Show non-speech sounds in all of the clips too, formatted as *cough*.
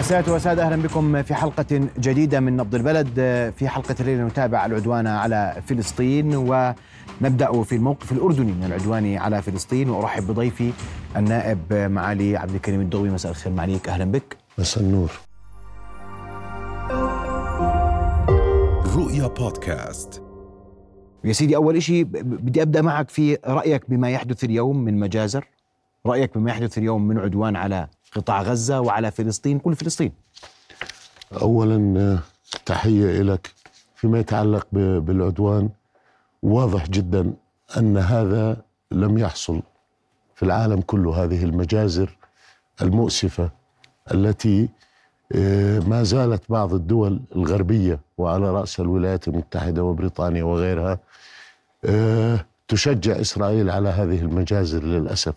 سادة وسادة أهلا بكم في حلقة جديدة من نبض البلد. في حلقة الليلة نتابع العدوان على فلسطين ونبدأ في الموقف الأردني من العدوان على فلسطين. وأرحب بضيفي النائب معالي عبد الكريم الدغوي. مساء الخير معاليك. أهلا بك. مساء النور. رؤيا بودكاست. يا سيدي أول شيء بدي أبدأ معك في رأيك بما يحدث اليوم من مجازر. رأيك بما يحدث اليوم من عدوان على قطاع غزة وعلى فلسطين؟ كل فلسطين. اولا تحية لك فيما يتعلق بالعدوان. واضح جدا أن هذا لم يحصل في العالم كله هذه المجازر المؤسفة التي آه، ما زالت بعض الدول الغربية وعلى رأس الولايات المتحدة وبريطانيا وغيرها آه، تشجع إسرائيل على هذه المجازر للأسف.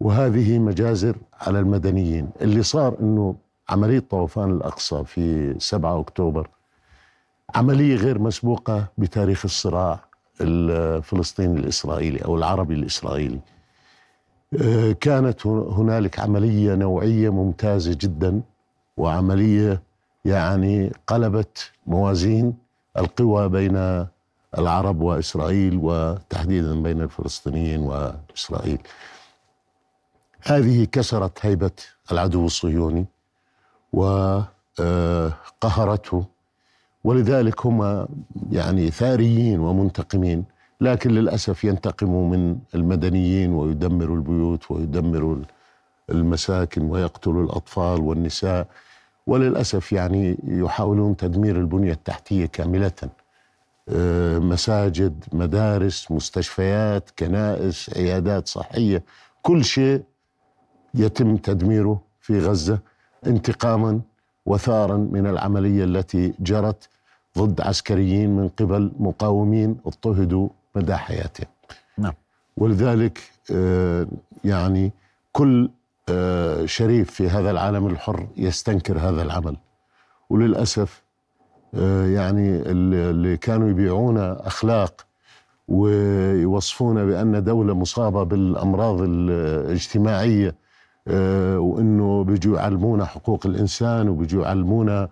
وهذه مجازر على المدنيين اللي صار إنه عملية طوفان الأقصى في 7 أكتوبر عملية غير مسبوقة بتاريخ الصراع الفلسطيني الإسرائيلي أو العربي الإسرائيلي. آه، كانت هنالك عملية نوعية ممتازة جدا وعملية يعني قلبت موازين القوى بين العرب وإسرائيل وتحديدا بين الفلسطينيين وإسرائيل. هذه كسرت هيبة العدو الصهيوني وقهرته. ولذلك هم يعني ثاريين ومنتقمين لكن للأسف ينتقموا من المدنيين ويدمروا البيوت ويدمروا المساكن ويقتلوا الأطفال والنساء. وللأسف يعني يحاولون تدمير البنية التحتية كاملة. مساجد مدارس مستشفيات كنائس عيادات صحية كل شيء يتم تدميره في غزة انتقاما وثارا من العملية التي جرت ضد عسكريين من قبل مقاومين اضطهدوا مدى حياتهم. نعم. ولذلك آه، يعني كل آه، شريف في هذا العالم الحر يستنكر هذا العمل. وللأسف آه، يعني اللي كانوا يبيعونا أخلاق ويوصفونا بأن دولة مصابة بالأمراض الاجتماعية وإنه بيجوا يعلمونا حقوق الإنسان وبيجوا يعلمونا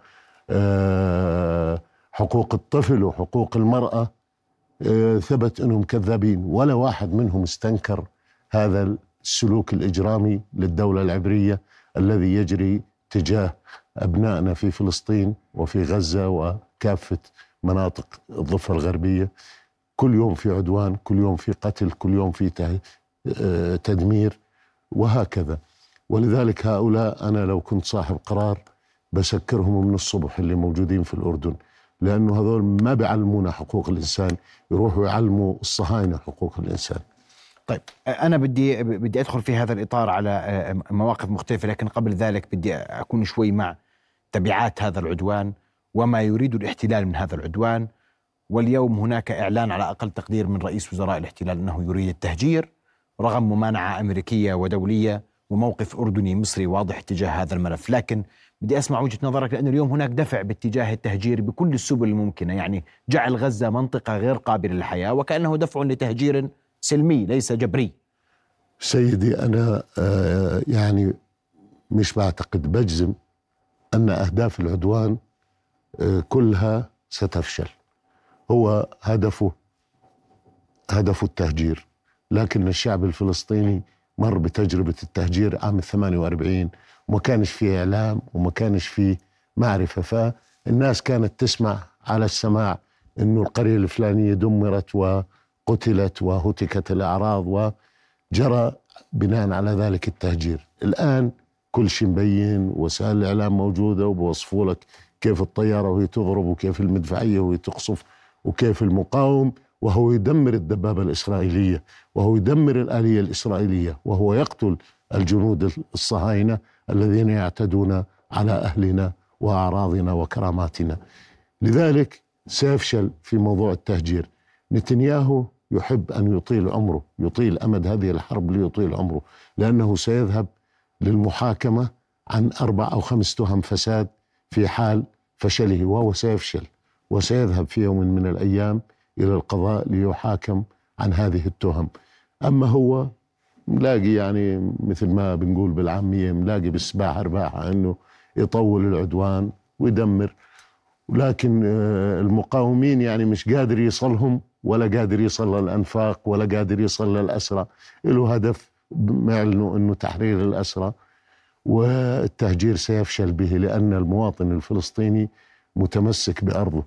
آه، حقوق الطفل وحقوق المرأة. آه، ثبت إنهم كذابين. ولا واحد منهم استنكر هذا السلوك الإجرامي للدولة العبرية الذي يجري تجاه أبنائنا في فلسطين وفي غزة وكافة مناطق الضفة الغربية. كل يوم في عدوان كل يوم في قتل كل يوم في آه، تدمير وهكذا. ولذلك هؤلاء أنا لو كنت صاحب قرار بسكرهم من الصبح اللي موجودين في الأردن لأنه هذول ما بيعلمونا حقوق الإنسان يروحوا يعلموا الصهاينة حقوق الإنسان. طيب أنا بدي بدي أدخل في هذا الإطار على مواقف مختلفة لكن قبل ذلك بدي أكون شوي مع تبعات هذا العدوان وما يريد الاحتلال من هذا العدوان. واليوم هناك إعلان على أقل تقدير من رئيس وزراء الاحتلال أنه يريد التهجير رغم ممانعة أمريكية ودولية وموقف أردني مصري واضح تجاه هذا الملف. لكن بدي أسمع وجهة نظرك لأن اليوم هناك دفع باتجاه التهجير بكل السبل الممكنة يعني جعل غزة منطقة غير قابلة للحياة وكأنه دفع لتهجير سلمي ليس جبري. سيدي أنا آه، يعني مش بعتقد بجزم أن أهداف العدوان آه، كلها ستفشل. هو هدفه هدفه التهجير. لكن الشعب الفلسطيني مر بتجربة التهجير عام 48 وما كانش فيه إعلام وما كانش فيه معرفة فالناس كانت تسمع على السماع أنه القرية الفلانية دمرت وقتلت وهتكت الأعراض وجرى بناء على ذلك التهجير. الآن كل شيء مبين وسائل الإعلام موجودة وبوصفوا لك كيف الطيارة وهي تضرب وكيف المدفعية وهي تقصف وكيف المقاوم. وهو يدمر الدبابة الإسرائيلية وهو يدمر الآلية الإسرائيلية وهو يقتل الجنود الصهاينة الذين يعتدون على أهلنا وأعراضنا وكراماتنا. لذلك سيفشل في موضوع التهجير. نتنياهو يحب أن يطيل عمره يطيل أمد هذه الحرب ليطيل عمره لأنه سيذهب للمحاكمة عن أربع أو خمس تهم فساد في حال فشله وهو سيفشل وسيذهب في يوم من الأيام إلى القضاء ليحاكم عن هذه التهم. أما هو ملاقي يعني مثل ما بنقول بالعامية ملاقي بالسباحة رباحة أنه يطول العدوان ويدمر. ولكن آه، المقاومين يعني مش قادر يصلهم ولا قادر يصل للأنفاق ولا قادر يصل للأسرى له هدف ما يعلنوا أنه تحرير الأسرى. والتهجير سيفشل به لأن المواطن الفلسطيني متمسك بأرضه.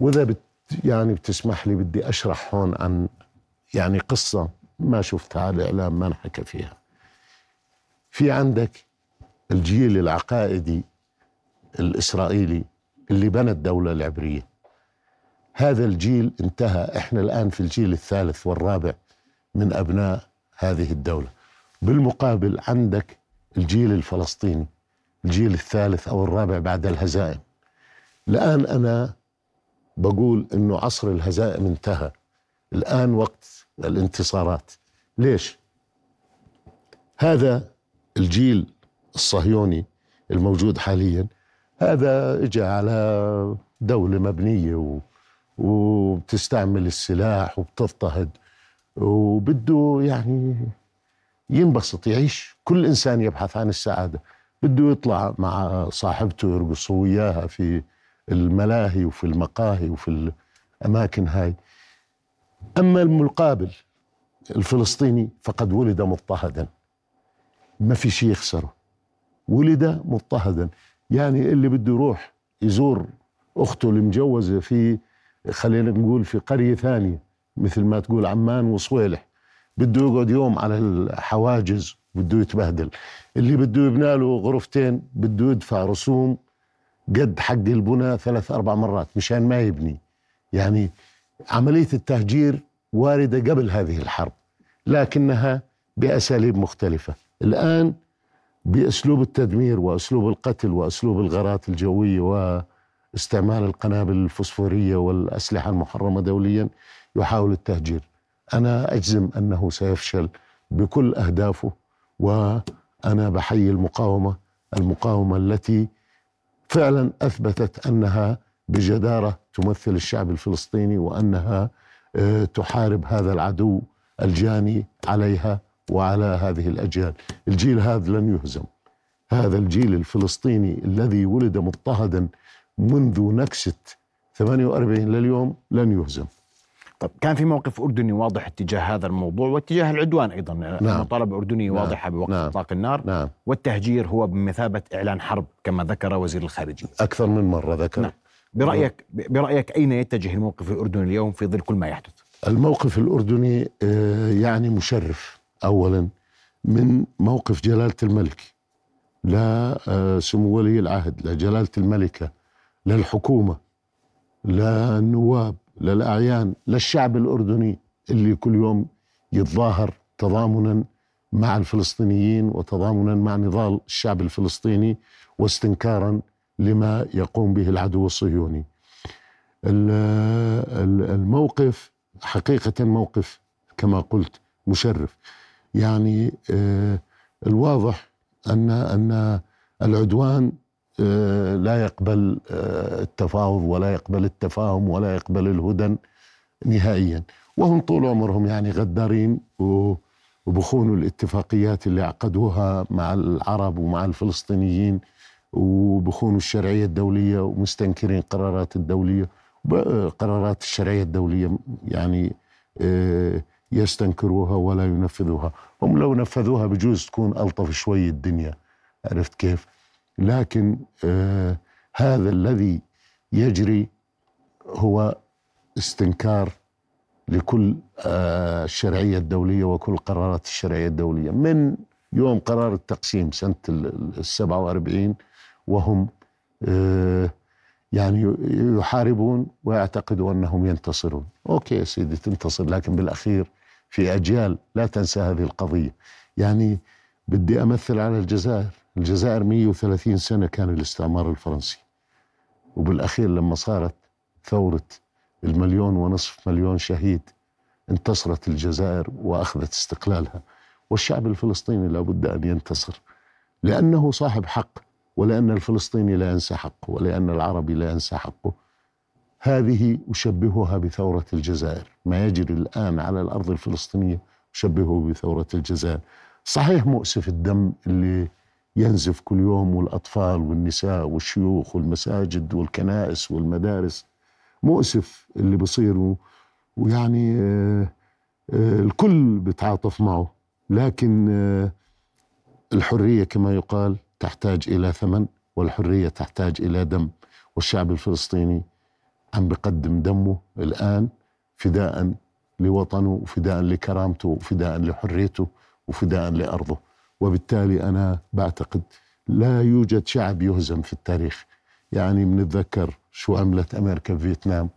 وإذا يعني بتسمح لي بدي أشرح هون عن يعني قصة ما شفتها على الإعلام ما انحكى فيها. في عندك الجيل العقائدي الإسرائيلي اللي بنى الدولة العبرية. هذا الجيل انتهى إحنا الآن في الجيل الثالث والرابع من أبناء هذه الدولة. بالمقابل عندك الجيل الفلسطيني الجيل الثالث أو الرابع بعد الهزائم. الآن أنا بقول أنه عصر الهزائم انتهى. الآن وقت الانتصارات. ليش؟ هذا الجيل الصهيوني الموجود حاليا هذا اجى على دولة مبنية و... وبتستعمل السلاح وبتضطهد وبده يعني ينبسط يعيش. كل إنسان يبحث عن السعادة. بده يطلع مع صاحبته يرقصوا وياها في الملاهي وفي المقاهي وفي الأماكن هاي. أما المقابل الفلسطيني فقد ولد مضطهدا. ما في شيء يخسره. ولد مضطهدا. يعني اللي بده يروح يزور أخته المجوزة في خلينا نقول في قرية ثانية مثل ما تقول عمان وصويلح. بده يقعد يوم على الحواجز بده يتبهدل. اللي بده يبنى له غرفتين بده يدفع رسوم قد حق البناء ثلاث أربع مرات مشان ما يبني. يعني عملية التهجير واردة قبل هذه الحرب لكنها بأساليب مختلفة. الآن بأسلوب التدمير وأسلوب القتل وأسلوب الغارات الجوية واستعمال القنابل الفوسفورية والأسلحة المحرمة دوليا يحاول التهجير. أنا أجزم أنه سيفشل بكل أهدافه وأنا بحيي المقاومة المقاومة التي فعلا أثبتت أنها بجدارة تمثل الشعب الفلسطيني وأنها آه، تحارب هذا العدو الجاني عليها وعلى هذه الأجيال. الجيل هذا لن يهزم. هذا الجيل الفلسطيني الذي ولد مضطهدا منذ نكسة 48 لليوم لن يهزم. طب كان في موقف أردني واضح اتجاه هذا الموضوع واتجاه العدوان أيضا نعم. مطالبة أردنية نعم. واضحة بوقف نعم. إطلاق النار نعم. والتهجير هو بمثابة إعلان حرب كما ذكر وزير الخارجية أكثر من مرة ذكر نعم. برأيك برأيك أين يتجه الموقف الأردني اليوم في ظل كل ما يحدث؟ الموقف الأردني آه، يعني مشرف أولا من موقف جلالة الملك لا آه، سمو ولي العهد لجلالة الملكة للحكومة للنواب للأعيان للشعب الأردني اللي كل يوم يتظاهر تضامنا مع الفلسطينيين وتضامنا مع نضال الشعب الفلسطيني واستنكارا لما يقوم به العدو الصهيوني. الموقف حقيقة موقف كما قلت مشرف. يعني آه، الواضح أن أن العدوان لا يقبل آه، التفاوض ولا يقبل التفاهم ولا يقبل الهدن نهائيا. وهم طول عمرهم يعني غدارين وبخونوا الاتفاقيات اللي عقدوها مع العرب ومع الفلسطينيين وبخونوا الشرعية الدولية ومستنكرين قرارات الدولية. قرارات الشرعية الدولية يعني يستنكروها ولا ينفذوها. هم لو نفذوها بجوز تكون ألطف شوي الدنيا. عرفت كيف؟ لكن آه هذا الذي يجري هو استنكار لكل آه الشرعية الدولية وكل قرارات الشرعية الدولية. من يوم قرار التقسيم سنة السبعة وأربعين وهم آه يعني يحاربون ويعتقدوا أنهم ينتصرون. أوكي يا سيدي تنتصر لكن بالأخير في أجيال لا تنسى هذه القضية. يعني بدي أمثل على الجزائر. الجزائر 130 سنة كان الاستعمار الفرنسي. وبالأخير لما صارت ثورة المليون ونصف مليون شهيد انتصرت الجزائر وأخذت استقلالها. والشعب الفلسطيني لابد أن ينتصر. لأنه صاحب حق ولأن الفلسطيني لا ينسى حقه ولأن العربي لا ينسى حقه. هذه أشبهها بثورة الجزائر. ما يجري الآن على الأرض الفلسطينية أشبهه بثورة الجزائر. صحيح مؤسف الدم اللي ينزف كل يوم والأطفال والنساء والشيوخ والمساجد والكنائس والمدارس. مؤسف اللي بصير ويعني آه، آه، الكل بتعاطف معه. لكن آه، الحرية كما يقال تحتاج إلى ثمن والحرية تحتاج إلى دم. والشعب الفلسطيني عم بقدم دمه الآن فداء لوطنه وفداء لكرامته وفداء لحريته وفداء لأرضه. وبالتالي أنا بعتقد لا يوجد شعب يهزم في التاريخ. يعني بنتذكر شو عملت أمريكا في فيتنام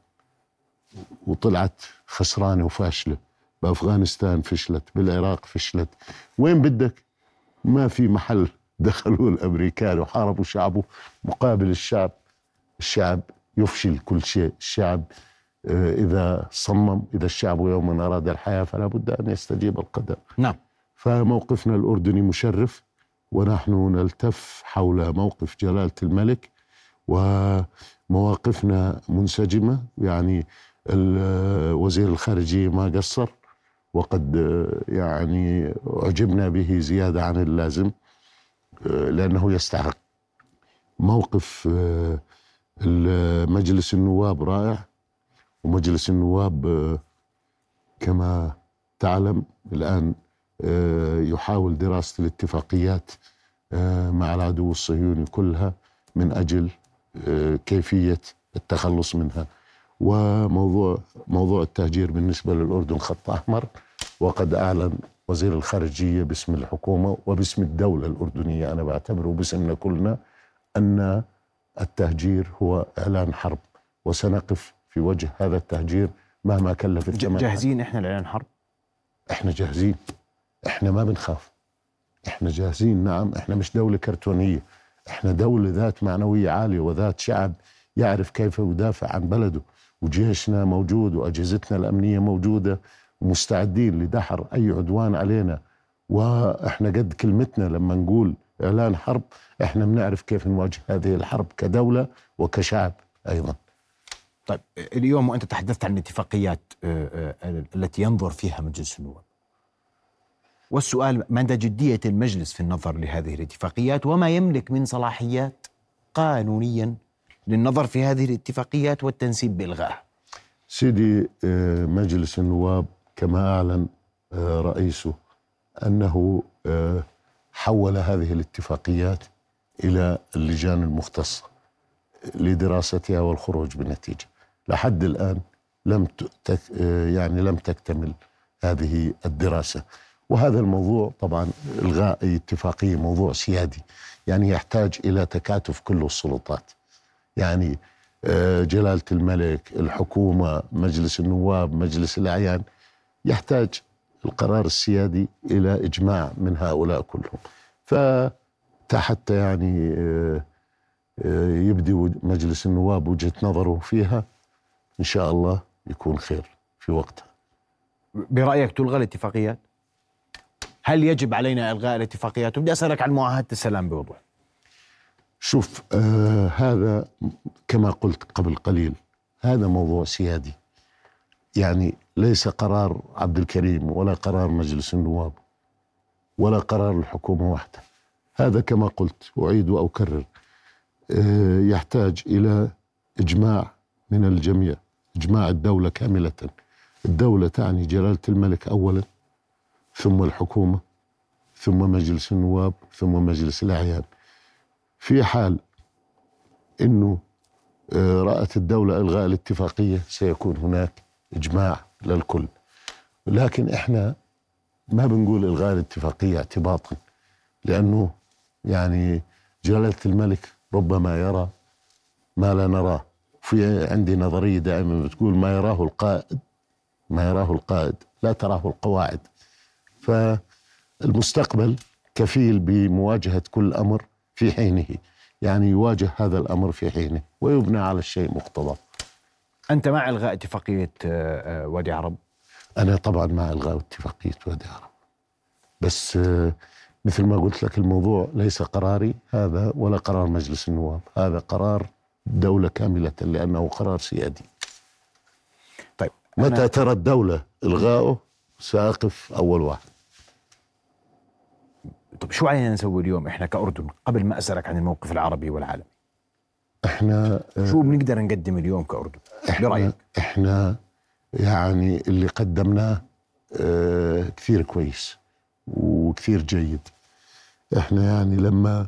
وطلعت خسرانة وفاشلة. بأفغانستان فشلت بالعراق فشلت. وين بدك؟ ما في محل دخلوا الأمريكان وحاربوا شعبه. مقابل الشعب الشعب يفشل كل شيء. الشعب آه، إذا صمم إذا الشعب يوما أراد الحياة فلا بد أن يستجيب القدر. نعم. فموقفنا الأردني مشرف ونحن نلتف حول موقف جلالة الملك ومواقفنا منسجمة. يعني وزير الخارجية ما قصر وقد يعني أعجبنا به زيادة عن اللازم لأنه يستحق. موقف مجلس النواب رائع ومجلس النواب كما تعلم الآن يحاول دراسة الاتفاقيات مع العدو الصهيوني كلها من أجل كيفية التخلص منها. وموضوع موضوع التهجير بالنسبة للأردن خط أحمر وقد أعلن وزير الخارجية باسم الحكومة وباسم الدولة الأردنية. أنا بعتبره باسمنا كلنا أن التهجير هو إعلان حرب وسنقف في وجه هذا التهجير مهما كلف الثمن جاهزين إحنا لإعلان حرب؟ إحنا جاهزين. إحنا ما بنخاف. إحنا جاهزين نعم. إحنا مش دولة كرتونية. إحنا دولة ذات معنوية عالية وذات شعب يعرف كيف يدافع عن بلده. وجيشنا موجود وأجهزتنا الأمنية موجودة ومستعدين لدحر أي عدوان علينا. وإحنا قد كلمتنا لما نقول إعلان حرب إحنا بنعرف كيف نواجه هذه الحرب كدولة وكشعب أيضا. طيب اليوم وانت تحدثت عن الاتفاقيات آه، آه، التي ينظر فيها مجلس النواب. والسؤال مدى جدية المجلس في النظر لهذه الاتفاقيات وما يملك من صلاحيات قانونيا للنظر في هذه الاتفاقيات والتنسيب بإلغائها سيدي آه، مجلس النواب كما أعلن آه، رئيسه أنه آه، حول هذه الاتفاقيات إلى اللجان المختصة لدراستها والخروج بنتيجة لحد الآن لم يعني لم تكتمل هذه الدراسة. وهذا الموضوع طبعا إلغاء أي اتفاقية موضوع سيادي. يعني يحتاج إلى تكاتف كل السلطات. يعني آه، جلالة الملك الحكومة مجلس النواب مجلس الأعيان. يحتاج القرار السيادي إلى إجماع من هؤلاء كلهم. فحتى يعني آه، آه، يبدي مجلس النواب وجهة نظره فيها إن شاء الله يكون خير في وقتها. برأيك تلغى الاتفاقيات؟ هل يجب علينا إلغاء الاتفاقيات؟ وبدي أسألك عن معاهدة السلام بوضوح. شوف آه هذا كما قلت قبل قليل هذا موضوع سيادي. يعني ليس قرار عبد الكريم ولا قرار مجلس النواب ولا قرار الحكومة وحدها هذا كما قلت أعيد وأكرر آه يحتاج إلى إجماع من الجميع إجماع الدولة كاملة. الدولة تعني جلالة الملك أولا ثم الحكومة ثم مجلس النواب ثم مجلس الأعيان. في حال إنه آه، رأت الدولة إلغاء الاتفاقية سيكون هناك إجماع للكل. لكن إحنا ما بنقول إلغاء الاتفاقية اعتباطا لأنه يعني جلالة الملك ربما يرى ما لا نراه. في عندي نظرية دائما بتقول ما يراه القائد ما يراه القائد لا تراه القواعد. فالمستقبل كفيل بمواجهة كل أمر في حينه يعني يواجه هذا الأمر في حينه ويبنى على الشيء مقتضى. أنت مع إلغاء اتفاقية آه، آه، وادي عرب؟ أنا طبعا مع إلغاء اتفاقية وادي عرب. بس آه، مثل ما قلت لك الموضوع ليس قراري هذا ولا قرار مجلس النواب. هذا قرار دولة كاملة لأنه قرار سيادي. طيب متى ترى الدولة إلغاؤه؟ سأقف أول واحد. طب شو علينا نسوي اليوم إحنا كأردن قبل ما أسألك عن الموقف العربي والعالمي؟ إحنا شو بنقدر نقدم اليوم كأردن؟ إحنا برأيك؟ إحنا يعني اللي قدمناه آه كثير كويس وكثير جيد. إحنا يعني لما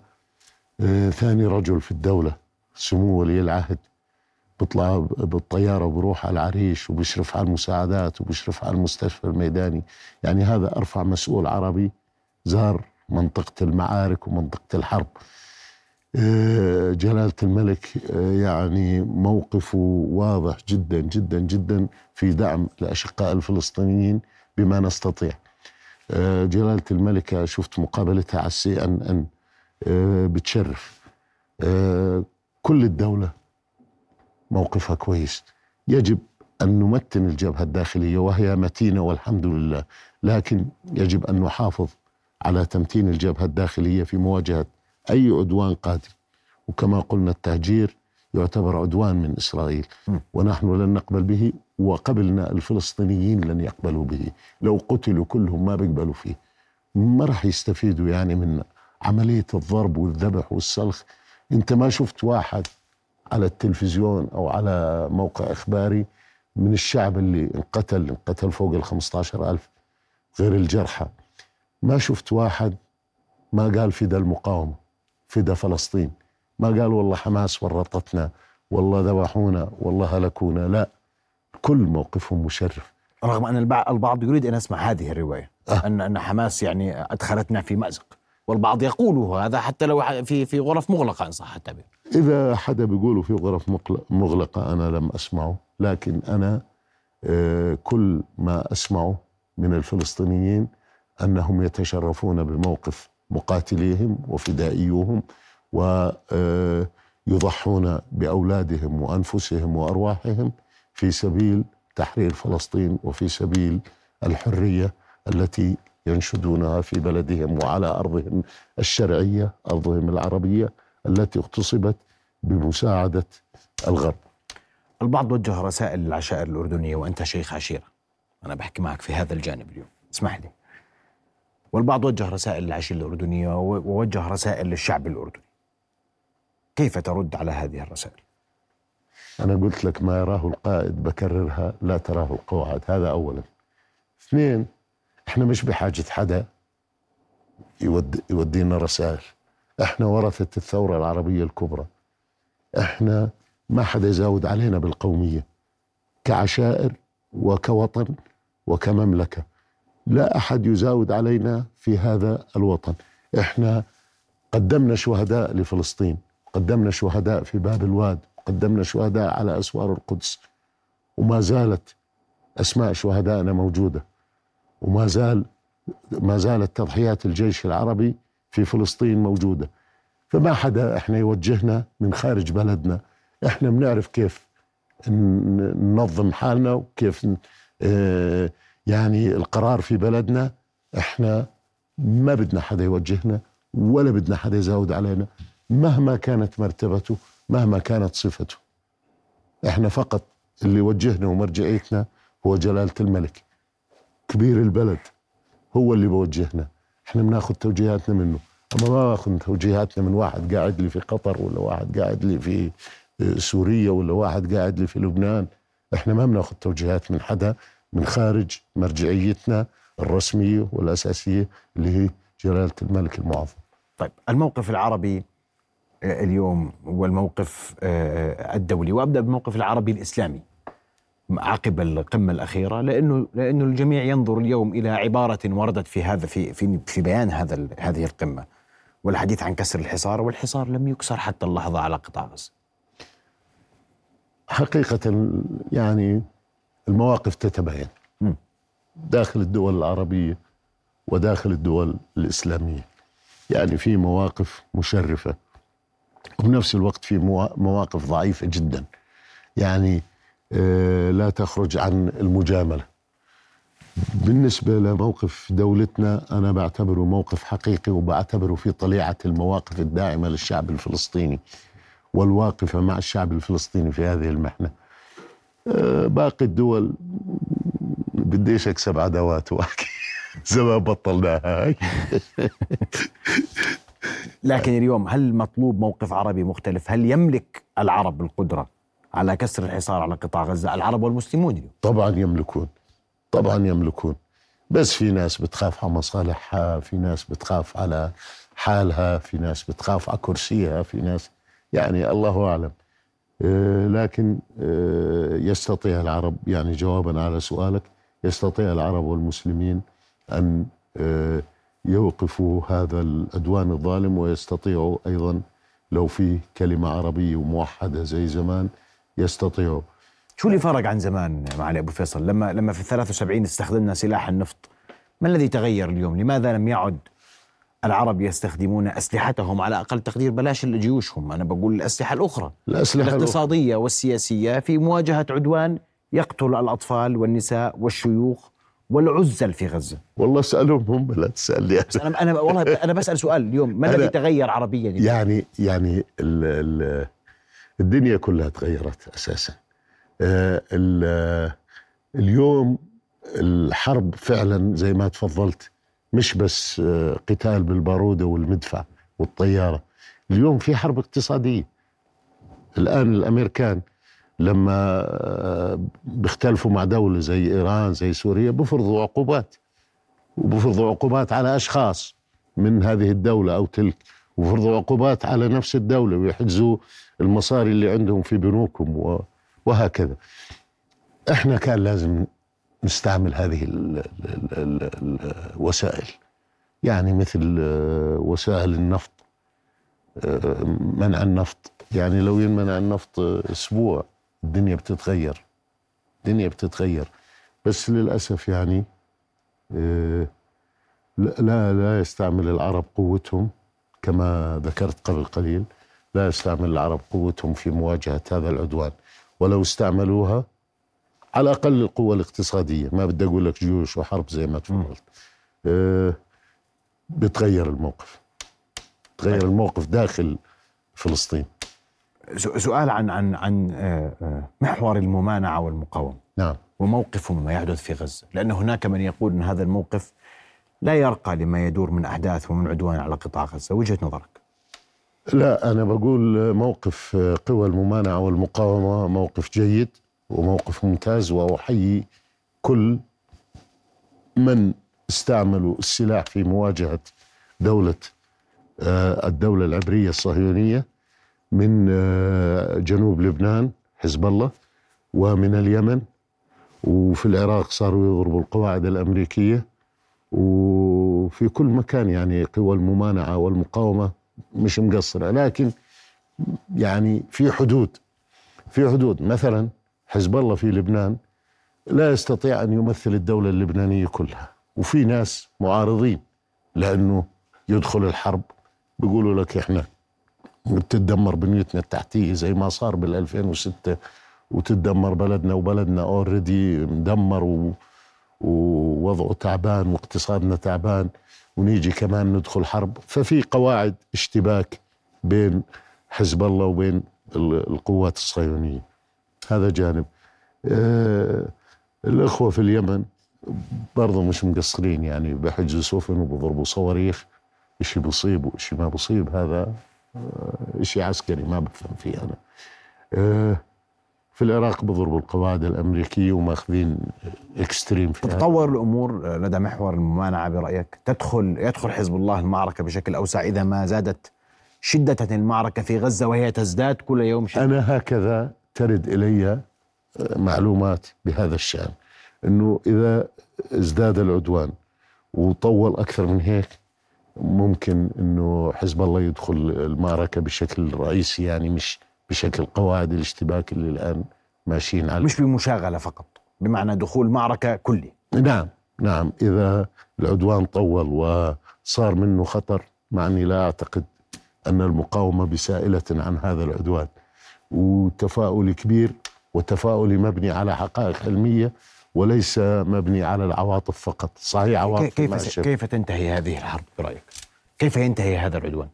آه ثاني رجل في الدولة سمو ولي العهد بيطلع بالطيارة وبروح على العريش وبيشرف على المساعدات وبيشرف على المستشفى الميداني يعني هذا أرفع مسؤول عربي زار منطقة المعارك ومنطقة الحرب. آه، جلالة الملك آه، يعني موقفه واضح جدا جدا جدا في دعم الأشقاء الفلسطينيين بما نستطيع. آه، جلالة الملكة شفت مقابلتها على السي أن أن بتشرف. كل الدولة موقفها كويس. يجب أن نمتن الجبهة الداخلية وهي متينة والحمد لله لكن يجب أن نحافظ على تمتين الجبهة الداخلية في مواجهة أي عدوان قادم. وكما قلنا التهجير يعتبر عدوان من إسرائيل. ونحن لن نقبل به وقبلنا الفلسطينيين لن يقبلوا به. لو قتلوا كلهم ما بيقبلوا فيه. ما راح يستفيدوا يعني من عملية الضرب والذبح والسلخ. انت ما شفت واحد على التلفزيون أو على موقع إخباري من الشعب اللي انقتل انقتل فوق ال 15 ألف غير الجرحى. ما شفت واحد ما قال فدا المقاومة فدا فلسطين. ما قال والله حماس ورطتنا والله ذبحونا والله هلكونا. لا كل موقفهم مشرف. رغم أن البعض يريد أن يسمع هذه الرواية أه. ان أن حماس يعني أدخلتنا في مأزق. والبعض يقول هذا حتى لو في في غرف مغلقة إن صح التعبير إذا حدا بيقوله في غرف مغلقة أنا لم أسمعه لكن أنا آه، كل ما أسمعه من الفلسطينيين أنهم يتشرفون بموقف مقاتليهم وفدائيوهم ويضحون آه، بأولادهم وأنفسهم وأرواحهم في سبيل تحرير فلسطين وفي سبيل الحرية التي ينشدونها في بلدهم وعلى أرضهم الشرعية أرضهم العربية التي اغتصبت بمساعدة الغرب. البعض وجه رسائل للعشائر الأردنية وأنت شيخ عشيرة. أنا بحكي معك في هذا الجانب اليوم، اسمح لي. والبعض وجه رسائل للعشيرة الأردنية ووجه رسائل للشعب الأردني. كيف ترد على هذه الرسائل؟ أنا قلت لك ما يراه القائد بكررها لا تراه القواعد. هذا أولا. اثنين إحنا مش بحاجة حدا يود يودينا رسائل. إحنا ورثة الثورة العربية الكبرى. إحنا ما حدا يزاود علينا بالقومية كعشائر وكوطن وكمملكة. لا أحد يزاود علينا في هذا الوطن. إحنا قدمنا شهداء لفلسطين قدمنا شهداء في باب الواد قدمنا شهداء على أسوار القدس. وما زالت أسماء شهدائنا موجودة. وما زال ما زالت تضحيات الجيش العربي في فلسطين موجودة. فما حدا إحنا يوجهنا من خارج بلدنا. إحنا بنعرف كيف ننظم حالنا وكيف آه يعني القرار في بلدنا إحنا ما بدنا حدا يوجهنا ولا بدنا حدا يزاود علينا مهما كانت مرتبته مهما كانت صفته. إحنا فقط اللي يوجهنا ومرجعيتنا هو جلالة الملك. كبير البلد هو اللي بوجهنا. إحنا بناخذ توجيهاتنا منه. أما ما باخذ توجيهاتنا من واحد قاعد لي في قطر ولا واحد قاعد لي في سوريا ولا واحد قاعد لي في لبنان إحنا ما بناخذ توجيهات من حدا. من خارج مرجعيتنا الرسمية والأساسية اللي هي جلالة الملك المعظم طيب الموقف العربي آه، اليوم والموقف آه، الدولي وأبدأ بالموقف العربي الإسلامي عقب القمة الأخيرة لأنه لأنه الجميع ينظر اليوم إلى عبارة وردت في هذا في في في بيان هذا هذه القمة والحديث عن كسر الحصار والحصار لم يكسر حتى اللحظة على قطاع غزة. حقيقة يعني المواقف تتباين. داخل الدول العربية وداخل الدول الإسلامية. يعني في مواقف مشرفة. وبنفس الوقت في مواقف ضعيفة جدا. يعني آه، لا تخرج عن المجاملة. بالنسبة لموقف دولتنا أنا بعتبره موقف حقيقي وبعتبره في طليعة المواقف الداعمة للشعب الفلسطيني. والواقفة مع الشعب الفلسطيني في هذه المحنة. باقي الدول بديش اكسب عداوات واحكي *laughs* زمان بطلناها *laughs* لكن اليوم هل مطلوب موقف عربي مختلف؟ هل يملك العرب القدرة على كسر الحصار على قطاع غزة؟ العرب والمسلمون اليوم. طبعا يملكون. طبعا يملكون. بس في ناس بتخاف على مصالحها في ناس بتخاف على حالها في ناس بتخاف على كرسيها في ناس يعني الله أعلم. آه، لكن آه، يستطيع العرب يعني جوابا على سؤالك يستطيع العرب والمسلمين أن آه، يوقفوا هذا العدوان الظالم ويستطيعوا أيضا لو في كلمة عربية وموحدة زي زمان يستطيعوا شو اللي فرق عن زمان معالي أبو فيصل لما لما في ال 73 استخدمنا سلاح النفط ما الذي تغير اليوم؟ لماذا لم يعد العرب يستخدمون أسلحتهم على أقل تقدير بلاش جيوشهم، أنا بقول الأسلحة الأخرى. الأسلحة الاقتصادية والسياسية في مواجهة عدوان يقتل الأطفال والنساء والشيوخ والعزل في غزة. والله اسألهم هم لا تسألني. بس أنا أنا والله أنا بسأل سؤال اليوم. ما الذي تغير عربيا؟ اليوم؟ يعني يعني ال ال الدنيا كلها تغيرت أساسا. آه، ال- اليوم الحرب فعلا زي ما تفضلت مش بس آه، قتال بالبارودة والمدفع والطيارة. اليوم في حرب اقتصادية. الآن الأمريكان لما آه، بيختلفوا مع دولة زي إيران زي سوريا بفرضوا عقوبات. وبفرضوا عقوبات على أشخاص من هذه الدولة أو تلك. وفرضوا عقوبات على نفس الدولة ويحجزوا المصاري اللي عندهم في بنوكهم وهكذا. إحنا كان لازم نستعمل هذه ال ال ال الوسائل يعني مثل آه، وسائل النفط. آه، منع النفط. يعني لو ينمنع النفط آه، أسبوع الدنيا بتتغير. الدنيا بتتغير. بس للأسف يعني لا لا يستعمل العرب قوتهم كما ذكرت قبل قليل لا يستعمل العرب قوتهم في مواجهة هذا العدوان. ولو استعملوها على الأقل القوة الاقتصادية. ما بدي أقول لك جيوش وحرب زي ما تفضلت. آه بتغير الموقف. تغير الموقف داخل فلسطين. سؤال عن عن عن آه، آه، محور الممانعة والمقاومة. نعم. وموقفه مما يحدث في غزة. لأن هناك من يقول أن هذا الموقف لا يرقى لما يدور من أحداث ومن عدوان على قطاع غزة. وجهة نظرك؟ لا أنا بقول موقف قوى الممانعة والمقاومة موقف جيد. وموقف ممتاز وأحيي كل من استعملوا السلاح في مواجهة دولة آه، الدولة العبرية الصهيونية من آه، جنوب لبنان حزب الله ومن اليمن وفي العراق صاروا يضربوا القواعد الأمريكية وفي كل مكان يعني قوى الممانعة والمقاومة مش مقصرة لكن يعني في حدود في حدود. مثلا حزب الله في لبنان لا يستطيع أن يمثل الدولة اللبنانية كلها. وفي ناس معارضين لأنه يدخل الحرب بيقولوا لك إحنا بتتدمر بنيتنا التحتية زي ما صار بال 2006 وتتدمر بلدنا وبلدنا اوريدي مدمر و... ووضعه تعبان واقتصادنا تعبان ونيجي كمان ندخل حرب. ففي قواعد اشتباك بين حزب الله وبين ال- القوات الصهيونية. هذا جانب. آه الأخوة في اليمن برضه مش مقصرين يعني بحجزوا سفن وبضربوا صواريخ اشي بصيب واشي ما بصيب هذا آه، إشي عسكري ما بفهم فيه أنا. آه، في العراق بضربوا القواعد الأمريكية وماخذين اكستريم في. تتطور الأمور لدى محور الممانعة برأيك؟ تدخل يدخل حزب الله المعركة بشكل أوسع إذا ما زادت شدة المعركة في غزة وهي تزداد كل يوم شدة؟ أنا هكذا ترد إلي آه، معلومات بهذا الشأن. إنه إذا ازداد العدوان وطول أكثر من هيك ممكن إنه حزب الله يدخل المعركة بشكل رئيسي يعني مش بشكل قواعد الاشتباك اللي الآن ماشيين عليه. مش بمشاغلة فقط بمعنى دخول معركة كلي. نعم نعم. إذا العدوان طول وصار منه خطر مع أني لا أعتقد أن المقاومة بسائلة عن هذا العدوان. وتفاؤلي كبير وتفاؤلي مبني على حقائق علمية وليس مبني على العواطف فقط. صحيح عواطف كيف. كيف تنتهي هذه الحرب برأيك؟ كيف ينتهي هذا العدوان؟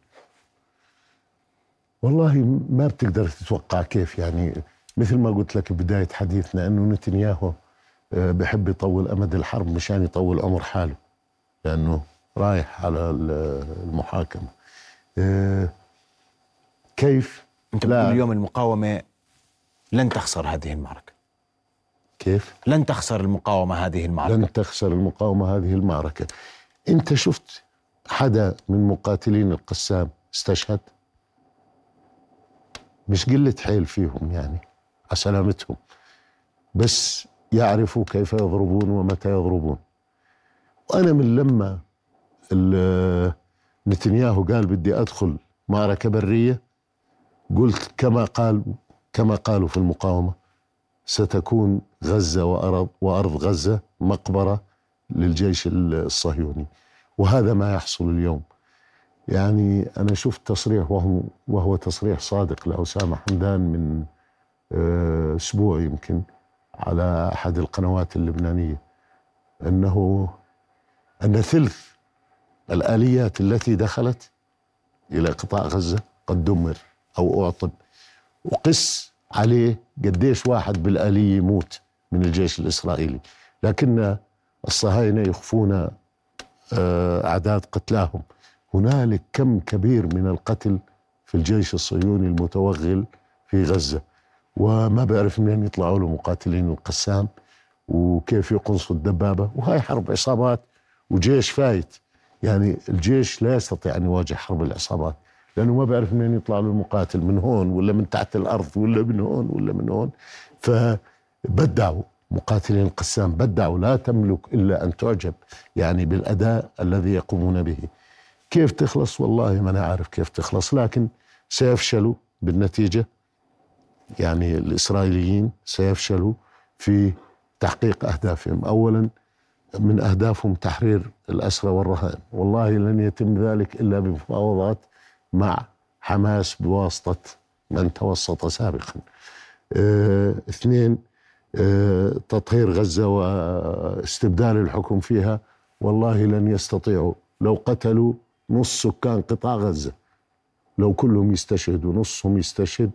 والله ما بتقدر تتوقع كيف يعني. مثل ما قلت لك بداية حديثنا أنه نتنياهو آه، بحب يطول أمد الحرب مشان يطول عمر حاله لأنه رايح على المحاكمة. آه، كيف أنت بتقول اليوم المقاومة لن تخسر هذه المعركة. كيف؟ لن تخسر المقاومة هذه المعركة. لن تخسر المقاومة هذه المعركة. أنت شفت حدا من مقاتلين القسام استشهد؟ مش قلة حيل فيهم يعني على سلامتهم. بس يعرفوا كيف يضربون ومتى يضربون. وأنا من لما نتنياهو قال بدي أدخل معركة برية قلت كما قال كما قالوا في المقاومة ستكون غزة وأرض وأرض غزة مقبرة للجيش الصهيوني. وهذا ما يحصل اليوم. يعني أنا شفت تصريح وهو, وهو تصريح صادق لأسامة حمدان من آه، أسبوع يمكن على أحد القنوات اللبنانية أنه أن ثلث الآليات التي دخلت إلى قطاع غزة قد دمر. أو أعطب وقس عليه قديش واحد بالآلية يموت من الجيش الإسرائيلي. لكن الصهاينة يخفون آه، أعداد قتلاهم. هنالك كم كبير من القتل في الجيش الصهيوني المتوغل في غزة. وما بعرف منين يطلعوا له مقاتلين القسام وكيف يقنصوا الدبابة. وهاي حرب عصابات وجيش فايت. يعني الجيش لا يستطيع أن يواجه حرب العصابات. لأنه ما بعرف منين يطلع له المقاتل من هون ولا من تحت الأرض ولا من هون ولا من هون. فبدعوا مقاتلين القسام بدعوا لا تملك إلا أن تعجب يعني بالأداء الذي يقومون به. كيف تخلص؟ والله ما أنا عارف كيف تخلص لكن سيفشلوا بالنتيجة. يعني الإسرائيليين سيفشلوا في تحقيق أهدافهم. أولا من أهدافهم تحرير الأسرى والرهائن. والله لن يتم ذلك إلا بمفاوضات مع حماس بواسطة من توسط سابقا. آه اثنين آه تطهير غزة واستبدال الحكم فيها. والله لن يستطيعوا. لو قتلوا نص سكان قطاع غزة. لو كلهم يستشهدوا نصهم يستشهد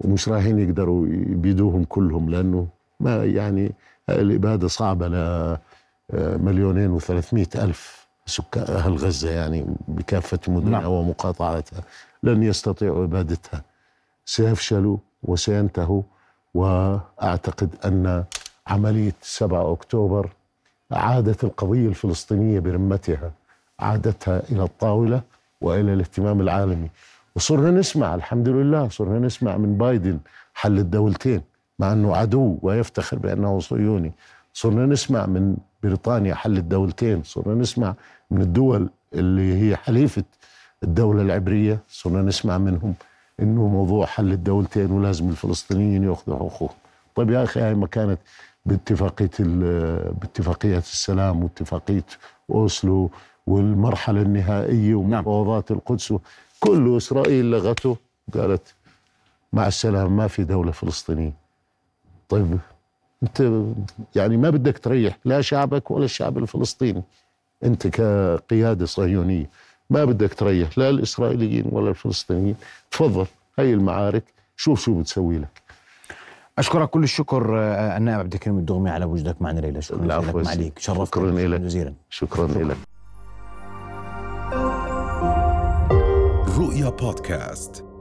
ومش رايحين يقدروا يبيدوهم كلهم لأنه ما يعني الإبادة صعبة ل مليونين وثلاثمائة ألف. سكان أهل غزة يعني بكافة مدنها نعم. ومقاطعتها لن يستطيعوا إبادتها. سيفشلوا وسينتهوا وأعتقد أن عملية 7 أكتوبر عادت القضية الفلسطينية برمتها عادتها إلى الطاولة وإلى الاهتمام العالمي. وصرنا نسمع الحمد لله صرنا نسمع من بايدن حل الدولتين مع أنه عدو ويفتخر بأنه صهيوني. صرنا نسمع من بريطانيا حل الدولتين. صرنا نسمع من الدول اللي هي حليفة الدولة العبرية صرنا نسمع منهم إنه موضوع حل الدولتين ولازم الفلسطينيين يأخذوا حقوقهم. طيب يا أخي هاي ما كانت باتفاقية باتفاقيه السلام واتفاقية أوسلو والمرحلة النهائية نعم. ومفاوضات القدس كله إسرائيل لغته قالت مع السلامة ما في دولة فلسطينية. طيب انت يعني ما بدك تريح لا شعبك ولا الشعب الفلسطيني. انت كقيادة صهيونية ما بدك تريح لا الإسرائيليين ولا الفلسطينيين. تفضل هاي المعارك شوف شو بتسوي لك. أشكرك كل الشكر آه، النائب عبد الكريم الدغمي على وجودك معنا ليلى. شكرا لك. معليك شكرا لك. جزيلا. شكرا. لك. رؤيا بودكاست.